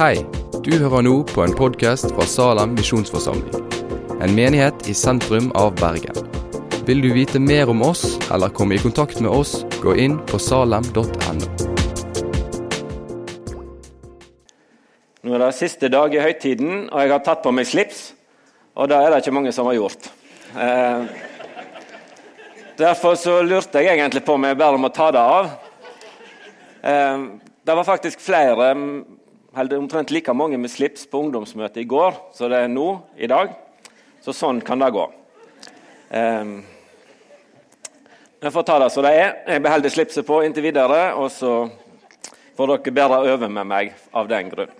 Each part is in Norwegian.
Hei, du hører nå på en podkast fra Salem misjonsforsamling. En menighet i sentrum av Bergen. Vil du vite mer om oss eller komme i kontakt med oss, gå inn på salem.no. Nå er det siste dag i høytiden, og jeg har tatt på meg slips. Og det er det ikke mange som har gjort. Eh, derfor så lurte jeg egentlig på om jeg bare må ta det av. Eh, det var faktisk flere, eller omtrent like mange med slips på ungdomsmøtet i går så det er nå i dag. Så sånn kan det gå. Um, jeg får ta det som det er. Jeg beholder slipset på inntil videre, og så får dere bære over med meg av den grunn.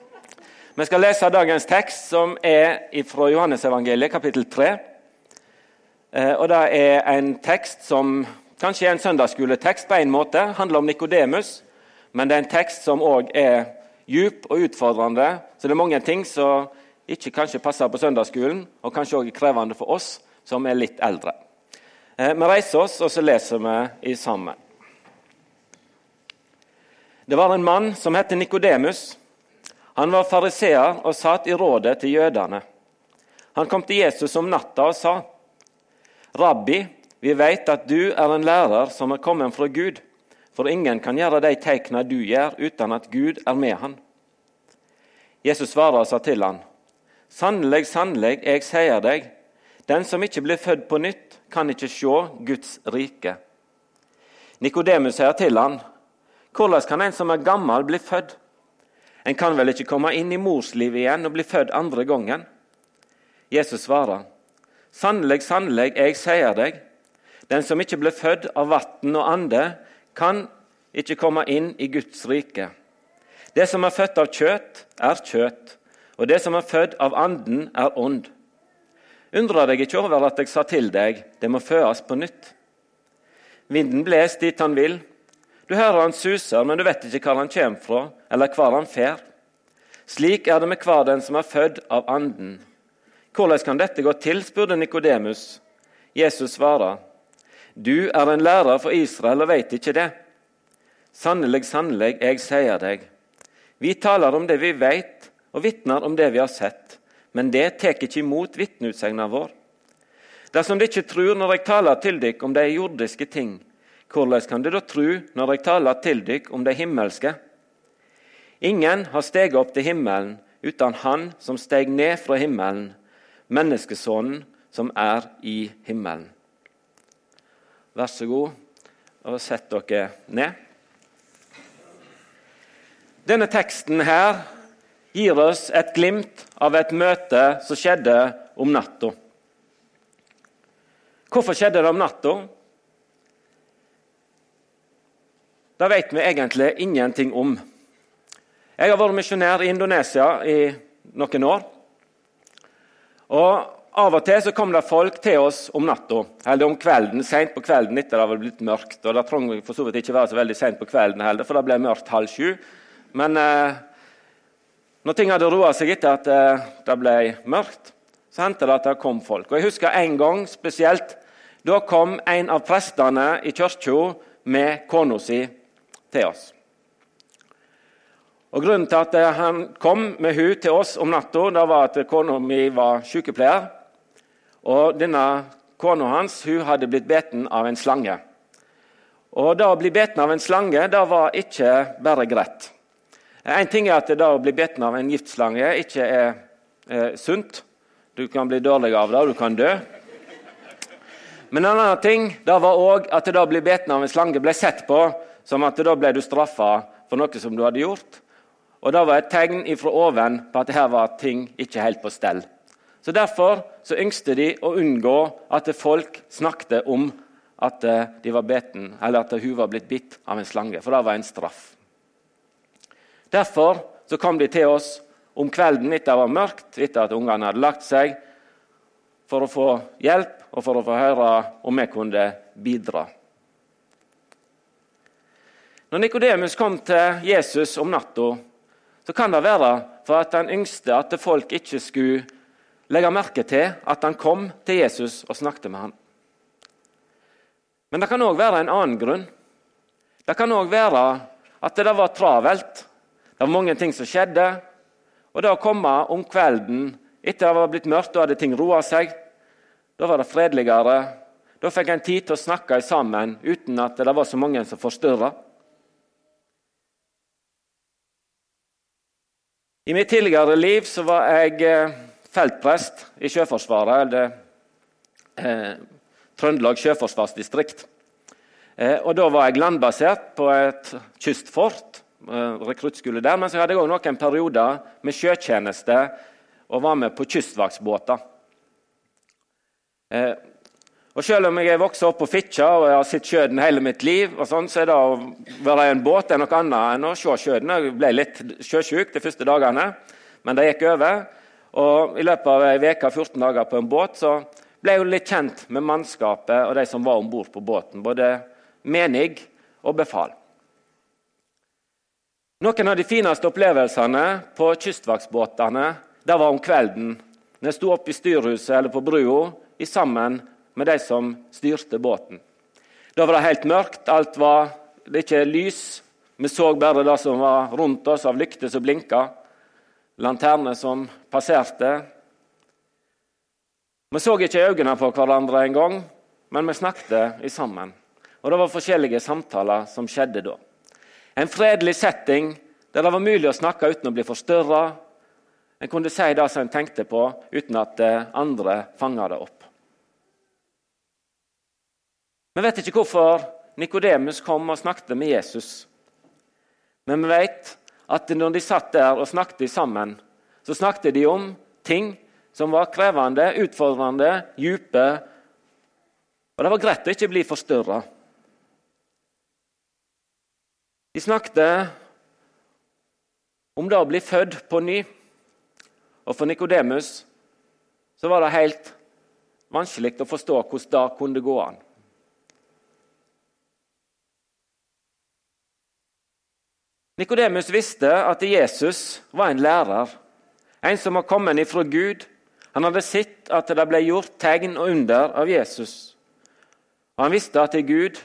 Vi skal lese dagens tekst, som er fra Johannesevangeliet, kapittel 3. Eh, og Det er en tekst som kanskje er en søndagsskoletekst på en måte. handler om Nikodemus. Men det er en tekst som òg er djup og utfordrende. Så det er mange ting som ikke kanskje passer på søndagsskolen, og kanskje òg er krevende for oss som er litt eldre. Eh, vi reiser oss, og så leser vi i sammen. Det var en mann som het Nikodemus. Han var fariseer og satt i rådet til jødene. Han kom til Jesus om natta og sa, 'Rabbi, vi vet at du er en lærer som er kommet fra Gud.' For ingen kan gjøre de tegnene du gjør, uten at Gud er med han. Jesus svarer og sa til han, Sannelig, sannelig, jeg sier deg, den som ikke blir født på nytt, kan ikke se Guds rike. Nikodemus sier til han, Hvordan kan en som er gammel, bli født? En kan vel ikke komme inn i morslivet igjen og bli født andre gangen? Jesus svarer, Sannelig, sannelig, jeg sier deg, den som ikke blir født av vann og ande, kan ikke komme inn i Guds rike. Det som er født av kjøtt, er kjøtt, og det som er født av Anden, er ånd. Undra deg ikke over at jeg sa til deg, det må fødes på nytt. Vinden bles dit han vil. Du hører han suser, men du vet ikke hvor han kommer fra, eller hvor han fer. Slik er det med hver den som er født av Anden. Hvordan kan dette gå til, spurte Nikodemus. Jesus svarer, du er en lærer for Israel og veit ikke det. Sannelig, sannelig, jeg sier deg. Vi taler om det vi veit, og vitner om det vi har sett. Men det tar ikke imot vitneutsegna vår. Dersom de ikke tror når jeg taler til dykk om de jordiske ting, hvordan kan de da tro når jeg taler til dykk om de himmelske? Ingen har steget opp til himmelen uten Han som steg ned fra himmelen, menneskesonen som er i himmelen. Vær så god, og sett dere ned. Denne teksten her gir oss et glimt av et møte som skjedde om natta. Hvorfor skjedde det om natta? Det vet vi egentlig ingenting om. Jeg har vært misjonær i Indonesia i noen år. Og av og til så kom det folk til oss om natta, eller om kvelden, sent på kvelden etter det var blitt mørkt. og Det trenger for så vidt ikke være så veldig sent på kvelden heller, for det ble mørkt halv sju. Men eh, når ting hadde roa seg etter at eh, det ble mørkt, så hendte det at det kom folk. Og Jeg husker en gang spesielt. Da kom en av prestene i kirka med kona si til oss. Og Grunnen til at han kom med hun til oss om natta, var at kona mi var sykepleier. Og denne Kona hans hun hadde blitt beten av en slange. Og Det å bli beten av en slange det var ikke bare greit. En ting er at det å bli beten av en giftslange ikke er eh, sunt. Du kan bli dårlig av det, og du kan dø. Men en annen ting det var også at det å bli beten av en slange ble sett på som at da ble du straffa for noe som du hadde gjort. Og Det var et tegn fra oven på at her var ting ikke helt på stell. Så Derfor så yngste de å unngå at folk snakket om at eh, var beten, at hun var blitt bitt av en slange, for det var en straff. Derfor så kom de til oss om kvelden etter det var mørkt, etter at ungene hadde lagt seg, for å få hjelp og for å få høre om vi kunne bidra. Når Nikodemus kom til Jesus om natta, så kan det være for at han yngste at folk ikke skulle legge merke til at han kom til Jesus og snakket med ham. Men det kan òg være en annen grunn. Det kan òg være at det var travelt. Det var mange ting som skjedde. Og da å komme om kvelden etter det var blitt mørkt, da hadde ting roa seg. Da var det fredeligere. Da fikk en tid til å snakke sammen uten at det var så mange som forstyrra. I mitt tidligere liv var jeg eh, feltprest i Sjøforsvaret, eller eh, Trøndelag sjøforsvarsdistrikt. Eh, og Da var jeg landbasert på et kystfort, eh, rekruttskole der. Men så hadde jeg òg noen perioder med sjøtjeneste og var med på kystvaktsbåter. Eh, og Selv om jeg er vokst opp på Fitjar og jeg har sett sjøen hele mitt liv, sånn, så er det å være i en båt er noe annet enn å se sjøen. Jeg ble litt sjøsjuk de første dagene, men det gikk over. Og I løpet av ei uke, 14 dager på en båt, så ble jeg litt kjent med mannskapet og de som var om bord på båten. Både menig og befal. Noen av de fineste opplevelsene på kystvaktsbåtene var om kvelden, når jeg sto opp i styrhuset eller på brua sammen med de som styrte båten. Da var det helt mørkt, alt var det ikke lys. Vi så bare det som var rundt oss av lykter som blinka, lanterner som passerte. Vi så ikke øynene på hverandre engang, men vi snakket sammen. Og Det var forskjellige samtaler som skjedde da. En fredelig setting der det var mulig å snakke uten å bli forstyrra. En kunne si det som en tenkte på, uten at andre fanga det opp. Vi vet ikke hvorfor Nikodemus kom og snakket med Jesus. Men vi vet at når de satt der og snakket sammen, så snakket de om ting som var krevende, utfordrende, dype. Og det var greit å ikke bli forstyrra. De snakket om det å bli født på ny. Og for Nikodemus var det helt vanskelig å forstå hvordan det kunne gå an. Nikodemus visste at Jesus var en lærer, en som var kommet ifra Gud. Han hadde sett at det ble gjort tegn og under av Jesus. Og Han visste at det er Gud,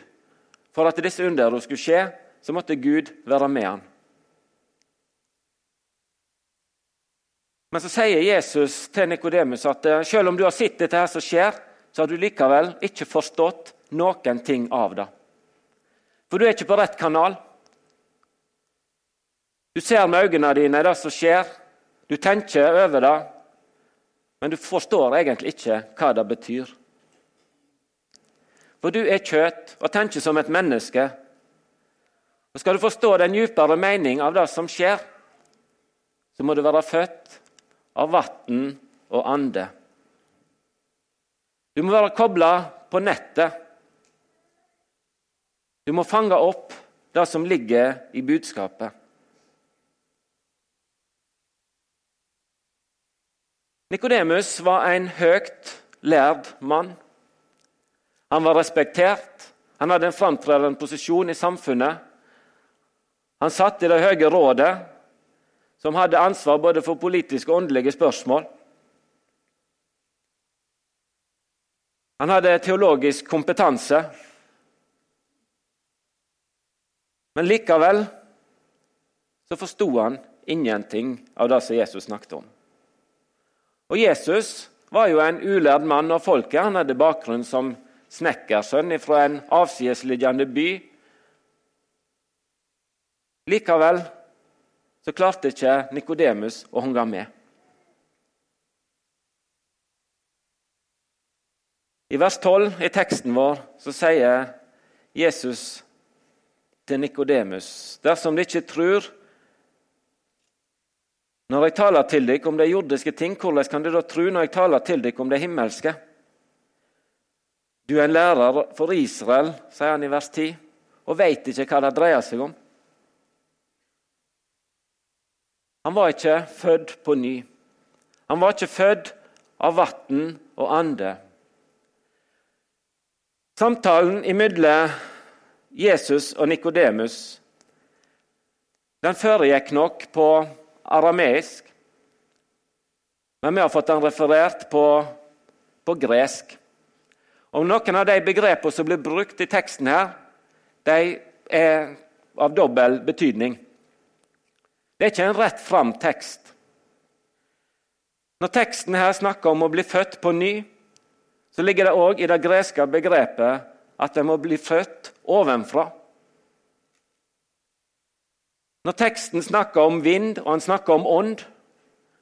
for at disse underne skulle skje, så måtte Gud være med ham. Men så sier Jesus til Nikodemus at eh, selv om du har sett dette her som skjer, så har du likevel ikke forstått noen ting av det. For du er ikke på rett kanal. Du ser med øynene dine det som skjer, du tenker over det, men du forstår egentlig ikke hva det betyr. For du er kjøtt og tenker som et menneske og Skal du forstå den djupere mening av det som skjer, så må du være født av vann og ande. Du må være kobla på nettet. Du må fange opp det som ligger i budskapet. Nikodemus var en høyt lærd mann. Han var respektert, han hadde en framtredende posisjon i samfunnet. Han satt i det høye rådet, som hadde ansvar både for politiske og åndelige spørsmål. Han hadde teologisk kompetanse. Men likevel så forsto han ingenting av det som Jesus snakket om. Og Jesus var jo en ulærd mann av folket. Han hadde bakgrunn som snekkersønn fra en avsidesliggende by Likevel så klarte ikke Nikodemus å henge med. I vers 12 i teksten vår så sier Jesus til Nikodemus.: Dersom de ikke tror når jeg taler til dere om de jordiske ting, hvordan kan dere da tro når jeg taler til dere om de himmelske? Du er en lærer for Israel, sier han i vers 10, og veit ikke hva det dreier seg om. Han var ikke født på ny. Han var ikke født av vann og ande. Samtalen imellom Jesus og Nikodemus den foregikk nok på arameisk, men vi har fått den referert på, på gresk. Og Noen av de begrepene som blir brukt i teksten, her, de er av dobbel betydning. Det er ikke en rett fram tekst. Når teksten her snakker om å bli født på ny, så ligger det òg i det greske begrepet at en må bli født ovenfra. Når teksten snakker om vind og han snakker om ånd,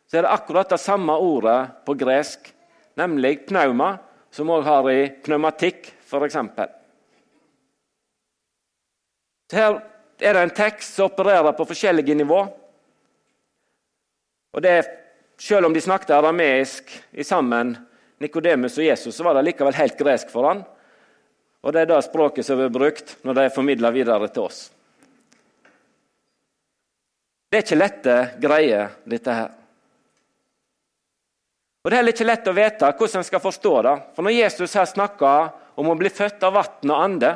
så er det akkurat det samme ordet på gresk, nemlig pnauma, som òg har i pneumatikk, f.eks. Her er det en tekst som opererer på forskjellige nivå. Og det, Selv om de snakket arameisk i sammen, Nikodemus og Jesus, så var det likevel helt gresk for han. Og det er det språket som blir brukt når det er formidla videre til oss. Det er ikke lette greier, dette her. Og Det er heller ikke lett å vite hvordan en skal forstå det. For Når Jesus her snakker om å bli født av vann og ande,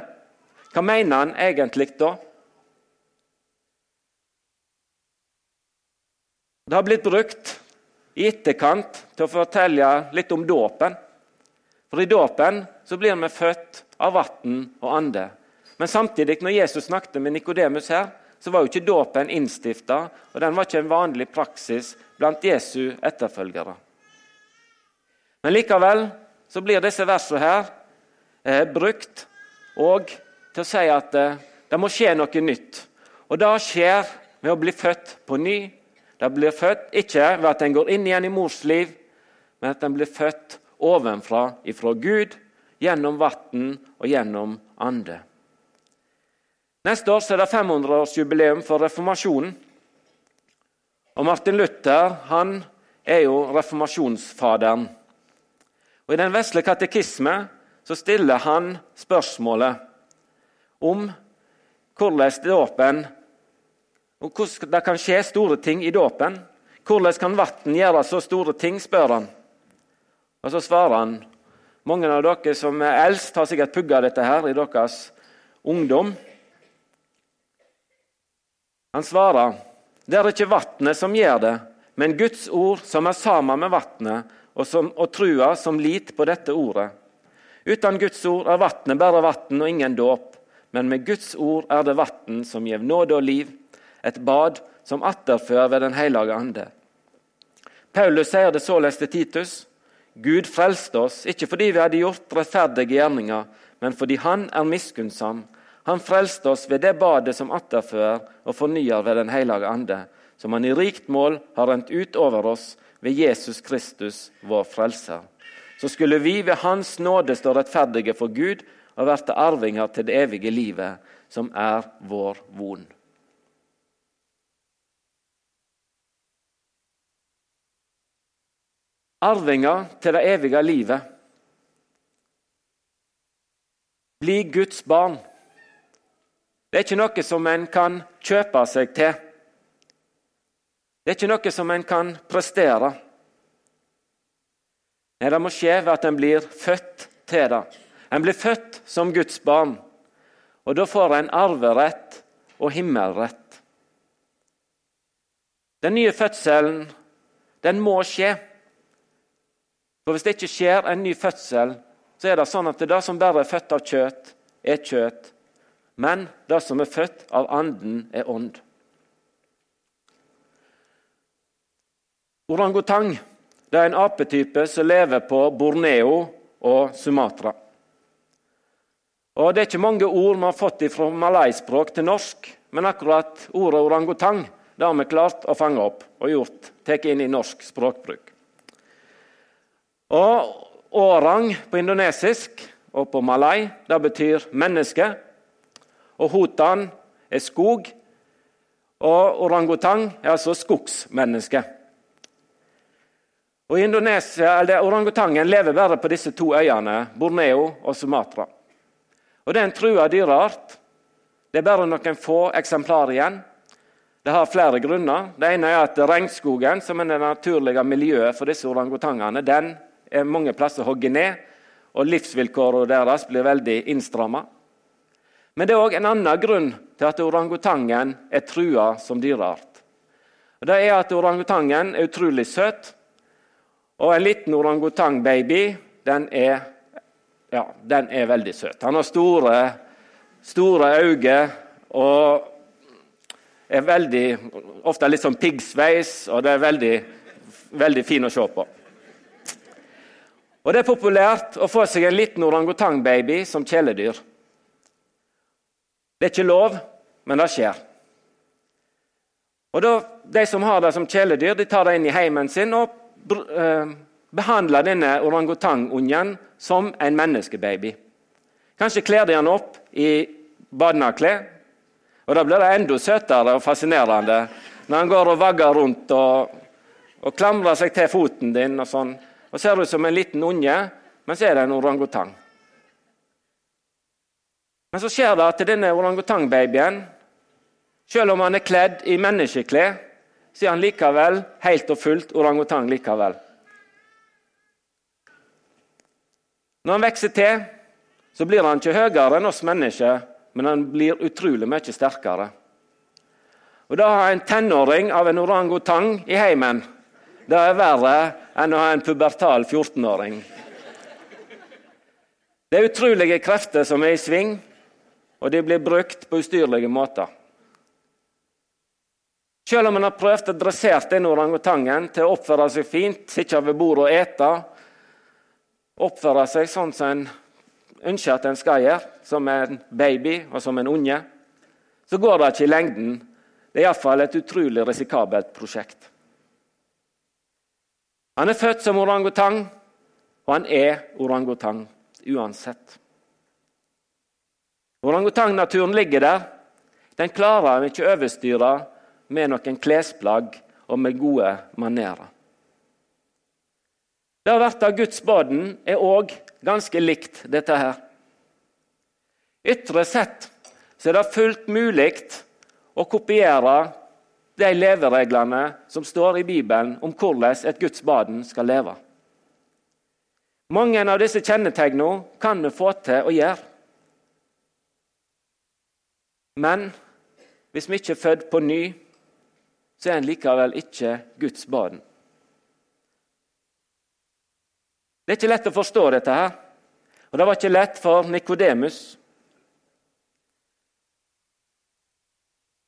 hva mener han egentlig da? Det har blitt brukt i etterkant til å fortelle litt om dåpen. For i dåpen så blir vi født av vann og ande. Men samtidig, når Jesus snakket med Nikodemus her, så var jo ikke dåpen innstifta, og den var ikke en vanlig praksis blant Jesu etterfølgere. Men likevel så blir disse versene her eh, brukt og til å si at eh, det må skje noe nytt. Og det skjer ved å bli født på ny. Det blir født ikke ved at en går inn igjen i mors liv, men at en blir født ovenfra ifra Gud, gjennom vann og gjennom ande. Neste år er det 500-årsjubileum for reformasjonen. Og Martin Luther han er jo reformasjonsfaderen. Og I den vesle katekisme så stiller han spørsmålet om hvordan dåpen og hvordan det kan skje store ting i dåpen. Hvordan kan vann gjøre så store ting, spør han. Og Så svarer han mange av dere som er eldst, har sikkert pugga dette her i deres ungdom. Han svarer det er ikke vannet som gjør det, men Guds ord som er sammen med vannet, og, og trua som lit på dette ordet. Uten Guds ord er vannet bare vann og ingen dåp, men med Guds ord er det vann som gir nåde og liv, et bad som atterfører ved Den hellige ande. Paulus sier det således til Titus. Gud frelste oss, ikke fordi vi hadde gjort rettferdige gjerninger, men fordi Han er miskunnsam. Han frelste oss ved det badet som atterfører og fornyer ved Den hellige ande, som Han i rikt mål har rent ut over oss ved Jesus Kristus, vår frelser. Så skulle vi ved Hans nåde stå rettferdige for Gud og verte arvinger til det evige livet, som er vår von. Arvinger til det evige livet. Bli Guds barn. Det er ikke noe som en kan kjøpe seg til. Det er ikke noe som en kan prestere. Nei, Det må skje ved at en blir født til det. En blir født som Guds barn, og da får en arverett og himmelrett. Den nye fødselen, den må skje. For Hvis det ikke skjer en ny fødsel, så er det sånn at det som bare er født av kjøtt, er kjøtt. Men det som er født av Anden, er ånd. Orangutang det er en apetype som lever på Borneo og Sumatra. Og Det er ikke mange ord vi har fått fra malayspråk til norsk, men akkurat ordet orangutang det har vi klart å fange opp og gjort, tatt inn i norsk språkbruk. Og Orang på indonesisk og på malay det betyr menneske. Og hutan er skog. Og orangutang er altså skogsmenneske. Og Orangutangen lever bare på disse to øyene, Borneo og Sumatra. Og Det er en trua dyreart. Det er bare noen få eksemplarer igjen. Det har flere grunner. Det ene er at regnskogen, som er det naturlige miljøet for disse orangutangene, den er mange plasser hogd ned, og livsvilkårene deres blir veldig innstramma. Men det er òg en annen grunn til at orangutangen er trua som dyreart. Det er at orangutangen er utrolig søt. Og en liten orangutang-baby, den er, ja, den er veldig søt. Han har store, store øyne og er veldig, ofte litt sånn piggsveis, og det er veldig veldig fin å se på. Og Det er populært å få seg en liten orangutangbaby som kjæledyr. Det er ikke lov, men det skjer. Og da, De som har det som kjæledyr, de tar det inn i heimen sin og eh, behandler denne orangutangungen som en menneskebaby. Kanskje kler de han opp i badeklær, og da blir det enda søtere og fascinerende når han går og vagger rundt og, og klamrer seg til foten din og sånn, og ser ut som en liten unge, men så er det en orangutang. Men så skjer det at denne orangutangbabyen, selv om han er kledd i menneskeklær, så er han likevel helt og fullt orangutang likevel. Når han vokser til, så blir han ikke høyere enn oss mennesker, men han blir utrolig mye sterkere. Og Da har ha en tenåring av en orangutang i heimen, det er verre enn å ha en pubertal 14-åring. Det er utrolige krefter som er i sving, og de blir brukt på ustyrlige måter. Selv om en har prøvd å dressere denne orangutangen til å oppføre seg fint, sitte ved bordet og ete, oppføre seg sånn som en ønsker at en skal gjøre, som en baby og som en unge, så går det ikke i lengden det er iallfall et utrolig risikabelt prosjekt. Han er født som orangutang, og han er orangutang uansett. Orangutangnaturen ligger der. Den klarer vi ikke overstyre med noen klesplagg og med gode manerer. Det å være Guds baden er òg ganske likt dette her. Ytre sett så er det fullt mulig å kopiere de levereglene som står i Bibelen om hvordan et Guds baden skal leve. Mange av disse kjennetegnene kan vi få til å gjøre. Men hvis vi ikke er født på ny, så er en likevel ikke Guds barn. Det er ikke lett å forstå dette her. Og det var ikke lett for Nikodemus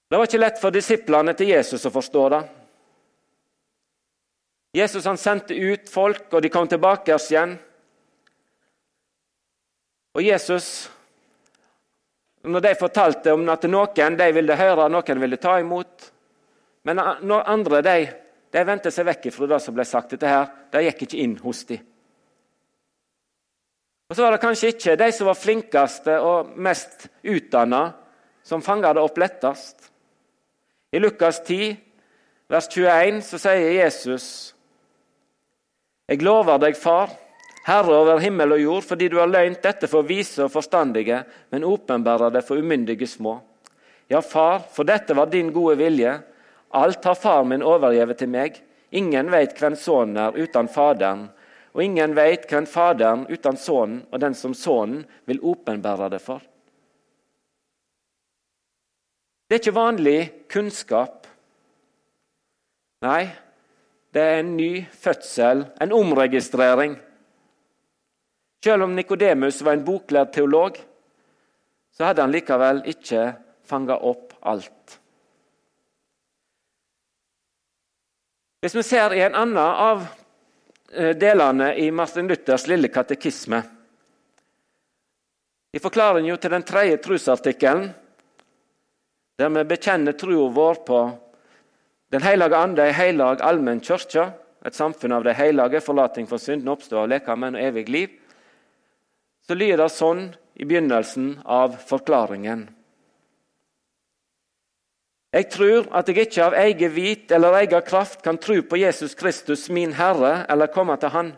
Det var ikke lett for disiplene til Jesus å forstå det. Jesus han sendte ut folk, og de kom tilbake igjen. Og Jesus, når de fortalte om at noen de ville høre, noen ville ta imot Men andre de, de vendte seg vekk fra det som ble sagt. Dette her, det gikk ikke inn hos dem. Og så var det kanskje ikke de som var flinkeste og mest utdanna, som fanga det opp lettest. I Lukas 10, vers 21, så sier Jesus Jeg lover deg, Far, Herre over himmel og jord, fordi du har løynt dette for vise og forstandige, men åpenbærer det for umyndige små. Ja, Far, for dette var din gode vilje. Alt har Far min overgitt til meg. Ingen veit hvem Sønnen er uten Faderen, og ingen veit hvem Faderen uten Sønnen, og den som Sønnen vil åpenbære det for. Det er ikke vanlig kunnskap. Nei, det er en ny fødsel, en omregistrering. Selv om Nikodemus var en boklærd teolog, så hadde han likevel ikke fanga opp alt. Hvis vi ser i en annen av eh, delene i Martin Luthers lille katekisme I forklaringen til den tredje trosartikkelen der vi bekjenner troa vår på Den hellige ande, ei heilag allmenn kirke, et samfunn av de hellige, forlating for synden, oppstå av lekamen og evig liv, så lyder det sånn i begynnelsen av forklaringen. Jeg tror at jeg ikke av eget vit eller egen kraft kan tro på Jesus Kristus, min Herre, eller komme til Han.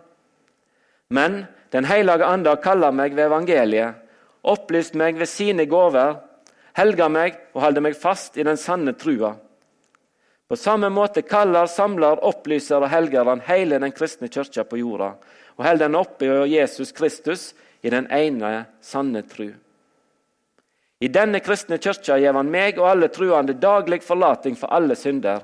Men Den hellige ande kalla meg ved evangeliet, opplyst meg ved sine gaver, helger meg og holder meg fast i den sanne trua. På samme måte kaller, samler, opplyser og helger han hele den kristne kirka på jorda, og holder den oppe i Jesus Kristus i den ene sanne tru. I denne kristne kirka gir han meg og alle truende daglig forlating for alle synder.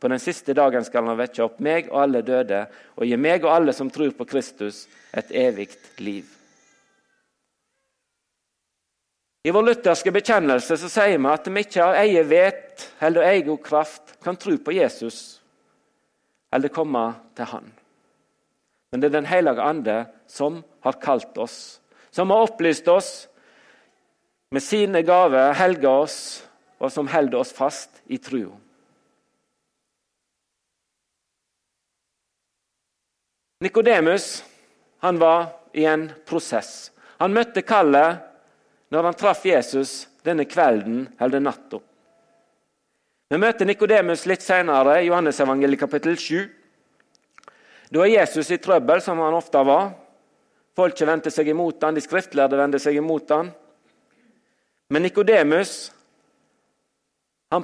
På den siste dagen skal han vekke opp meg og alle døde, og gi meg og alle som tror på Kristus, et evig liv. I vår lutherske bekjennelse så sier vi at vi ikke av eget vet eller egen kraft kan tro på Jesus. eller komme til Han. Men det er Den hellige ande som har kalt oss, som har opplyst oss med sine gaver, helga oss, og som holder oss fast i trua. Nikodemus var i en prosess. Han møtte kallet når han traff Jesus denne kvelden eller natta. Vi møter Nikodemus litt senere, i Johannes evangeliet kapittel 7. Da er Jesus i trøbbel, som han ofte var. Folket vendte seg imot han, de skriftlærde vendte seg imot han. Men Nikodemus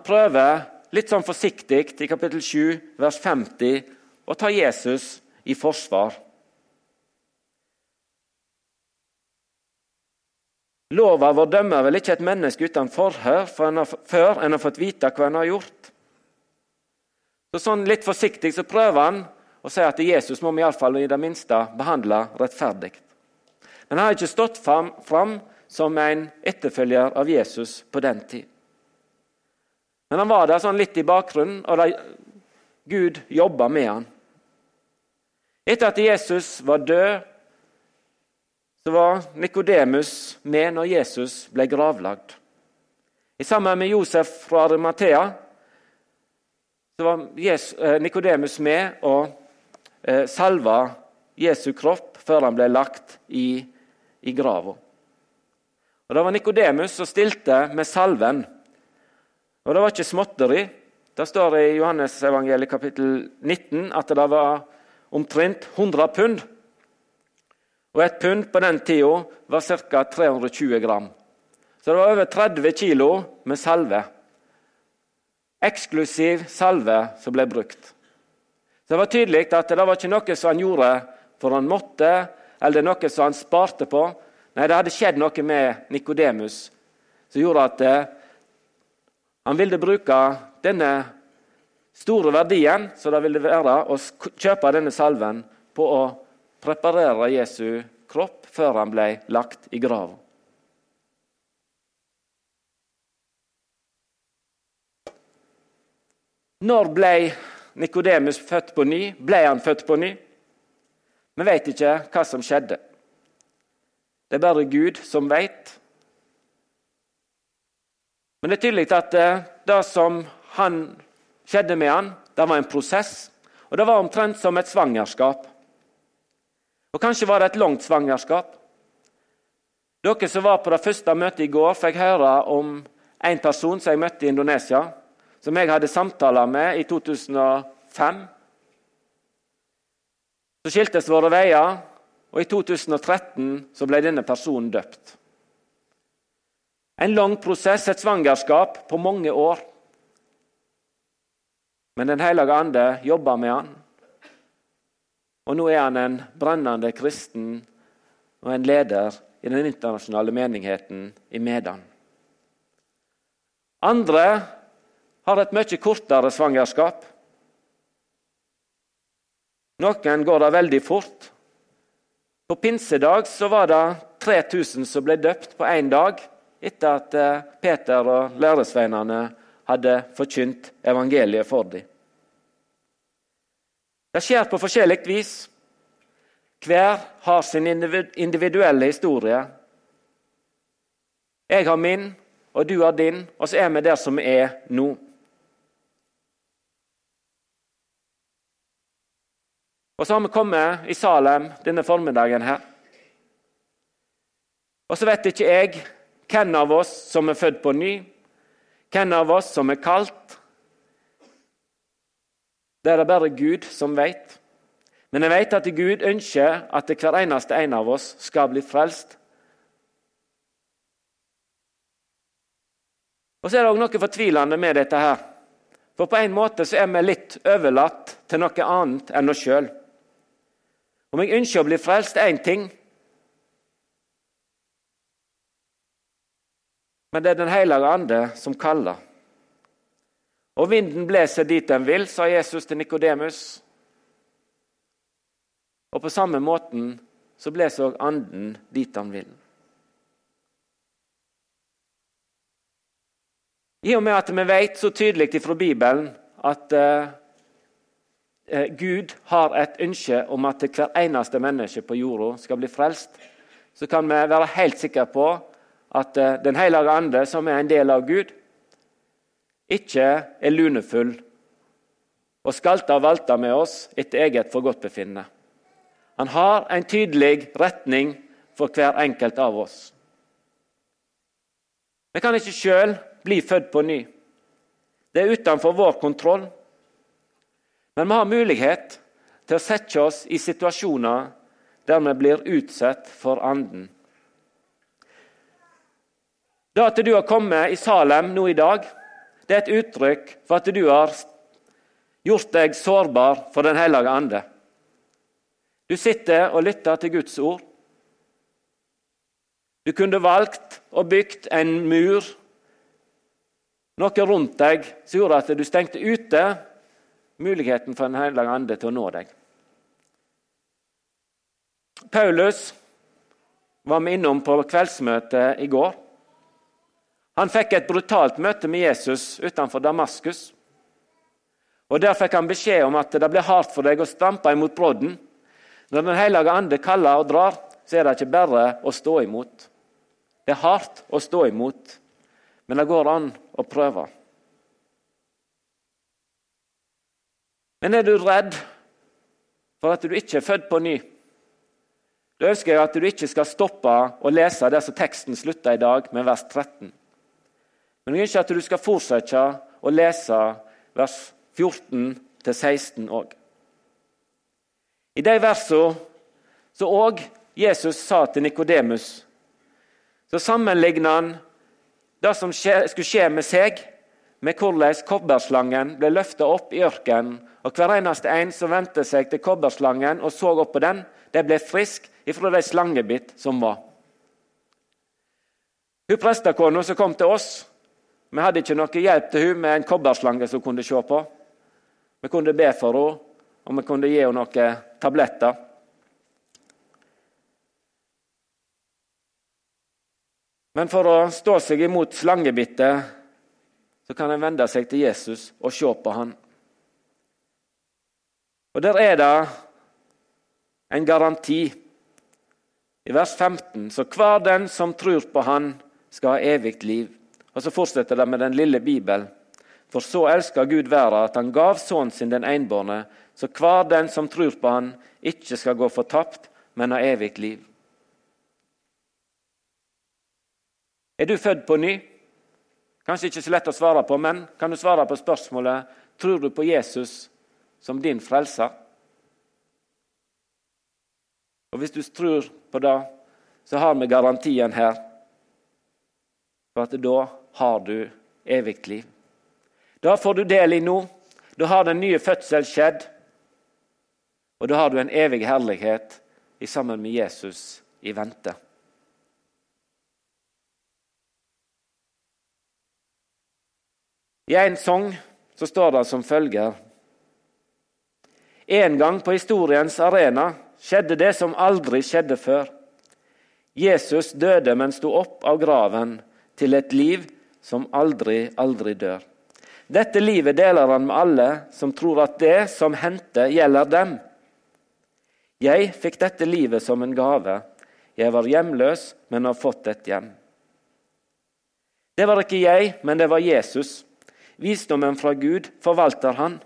prøver litt sånn forsiktig i kapittel 7, vers 50, å ta Jesus i forsvar. Lova vår dømmer vel ikke et menneske uten forhør før en har fått vite hva en har gjort. Så sånn Litt forsiktig så prøver han å sier at Jesus må vi iallfall i det minste behandle rettferdig. Men han har ikke stått fram, som en etterfølger av Jesus på den tid. Men han var der sånn litt i bakgrunnen, og Gud jobba med han. Etter at Jesus var død, så var Nikodemus med når Jesus ble gravlagd. I sammen med Josef fra Arimathea så var eh, Nikodemus med og eh, salva Jesu kropp før han ble lagt i, i grava. Det var Nikodemus som stilte med salven. Og Det var ikke småtteri. Det står i Johannes evangeliet kapittel 19 at det var omtrent 100 pund. Og et pund på den tida var ca. 320 gram. Så det var over 30 kilo med salve. Eksklusiv salve som ble brukt. Så Det var tydelig at det var ikke noe som han gjorde for han måtte, eller noe som han sparte på. Nei, det hadde skjedd noe med Nikodemus som gjorde at eh, han ville bruke denne store verdien som det ville være å kjøpe denne salven på å preparere Jesu kropp før han ble lagt i graven. Når ble Nikodemus født på ny? Ble han født på ny? Vi vet ikke hva som skjedde. Det er bare Gud som vet. Men det er tydelig at eh, det som skjedde med han. Det var en prosess, og det var omtrent som et svangerskap. Og Kanskje var det et langt svangerskap. Dere som var på det første møtet i går, fikk høre om en person som jeg møtte i Indonesia, som jeg hadde samtaler med i 2005. Så skiltes våre veier, og i 2013 så ble denne personen døpt. En lang prosess, et svangerskap på mange år. Men Den hellige ande jobber med han. Og nå er han en brennende kristen og en leder i den internasjonale menigheten i Medan. Andre har et mye kortere svangerskap. Noen går det veldig fort. På pinsedag var det 3000 som ble døpt på én dag etter at eh, Peter og læresveinene hadde forkynt evangeliet for dem. Det skjer på forskjellig vis. Hver har sin individuelle historie. Jeg har min, og du har din, og så er vi der som vi er nå. Og så har vi kommet i Salem denne formiddagen her. Og så vet ikke jeg hvem av oss som er født på ny, hvem av oss som er kalt. Det er det bare Gud som vet. Men jeg vet at Gud ønsker at hver eneste en av oss skal bli frelst. Og Så er det òg noe fortvilende med dette. her. For på en måte så er vi litt overlatt til noe annet enn oss sjøl. Om jeg ønsker å bli frelst, er én ting. Men det er Den hellige ande som kaller. Og vinden blåser dit den vil, sa Jesus til Nikodemus. Og på samme måten så blåser òg anden dit han vil. I og med at vi vet så tydelig fra Bibelen at eh, Gud har et ønske om at hver eneste menneske på jorda skal bli frelst, så kan vi være helt sikre på at eh, Den hellige ande, som er en del av Gud, ikke er lunefull og skalter og valter med oss etter eget forgodtbefinnende. Han har en tydelig retning for hver enkelt av oss. Vi kan ikke sjøl bli født på ny. Det er utenfor vår kontroll. Men vi har mulighet til å sette oss i situasjoner der vi blir utsatt for Anden. Det at du har kommet i Salem nå i dag, det er et uttrykk for at du har gjort deg sårbar for Den hellige ande. Du sitter og lytter til Guds ord. Du kunne valgt og bygd en mur, noe rundt deg som gjorde at du stengte ute muligheten for Den hellige ande til å nå deg. Paulus var vi innom på kveldsmøtet i går. Han fikk et brutalt møte med Jesus utenfor Damaskus. Og Der fikk han beskjed om at det blir hardt for deg å stampe imot brodden. Når Den hellige ande kaller og drar, så er det ikke bare å stå imot. Det er hardt å stå imot, men det går an å prøve. Men er du redd for at du ikke er født på ny? Da ønsker jeg at du ikke skal stoppe å lese det som teksten slutter i dag, med vers 13. Men jeg ønsker at du skal fortsette å lese vers 14-16 òg. I de versene så òg Jesus sa til Nikodemus, så sammenligner han det som skulle skje med seg, med hvordan kobberslangen ble løfta opp i ørkenen. Og hver eneste en som vendte seg til kobberslangen og så opp på den, det ble frisk ifra de slangebitt som var. Hun prestekona som kom til oss, vi hadde ikke noe hjelp til hun med en kobberslange som kunne se på. Vi kunne be for henne, og vi kunne gi henne noen tabletter. Men for å stå seg imot slangebittet, så kan en vende seg til Jesus og se på han. Og der er det en garanti. I vers 15 så hver den som tror på Han, skal ha evig liv. Og Så fortsetter det med den lille Bibelen. For så elsker Gud verden at han gav sønnen sin den enbårne, så hver den som tror på Han, ikke skal gå fortapt, men ha evig liv. Er du født på ny? Kanskje ikke så lett å svare på, men kan du svare på spørsmålet tror du på Jesus som din frelser? Og Hvis du tror på det, så har vi garantien her for at da har du evig liv. Da får du del i nå. Da har den nye fødsel skjedd. Og da har du en evig herlighet i sammen med Jesus i vente. I en sang så står det som følger En gang på historiens arena skjedde det som aldri skjedde før. Jesus døde, men sto opp av graven til et liv som aldri, aldri dør. Dette livet deler han med alle som tror at det som hendte, gjelder dem. Jeg fikk dette livet som en gave. Jeg var hjemløs, men har fått et hjem. Det var ikke jeg, men det var Jesus. Visdommen fra Gud forvalter han.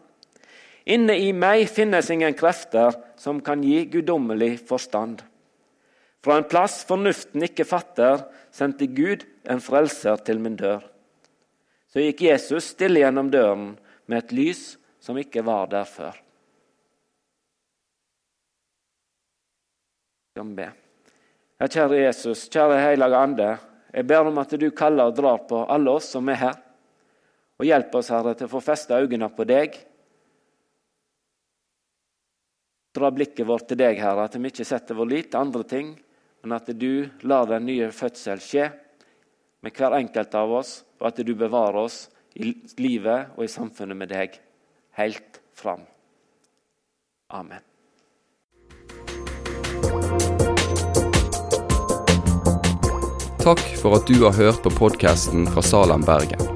Inne i meg finnes ingen krefter som kan gi guddommelig forstand. Fra en plass fornuften ikke fatter, sendte Gud en frelser til min dør. Så gikk Jesus stille gjennom døren med et lys som ikke var der før. Be. Ja, kjære Jesus, kjære Hellige Ande. Jeg ber om at du kaller og drar på alle oss som er her. Og hjelp oss, Herre, til å få festa øynene på deg. Dra blikket vårt til deg, Herre, at vi ikke setter vår lit til andre ting, men at du lar den nye fødsel skje med hver enkelt av oss, og at du bevarer oss i livet og i samfunnet med deg helt fram. Amen. Takk for at du har hørt på podkasten fra Salem, Bergen.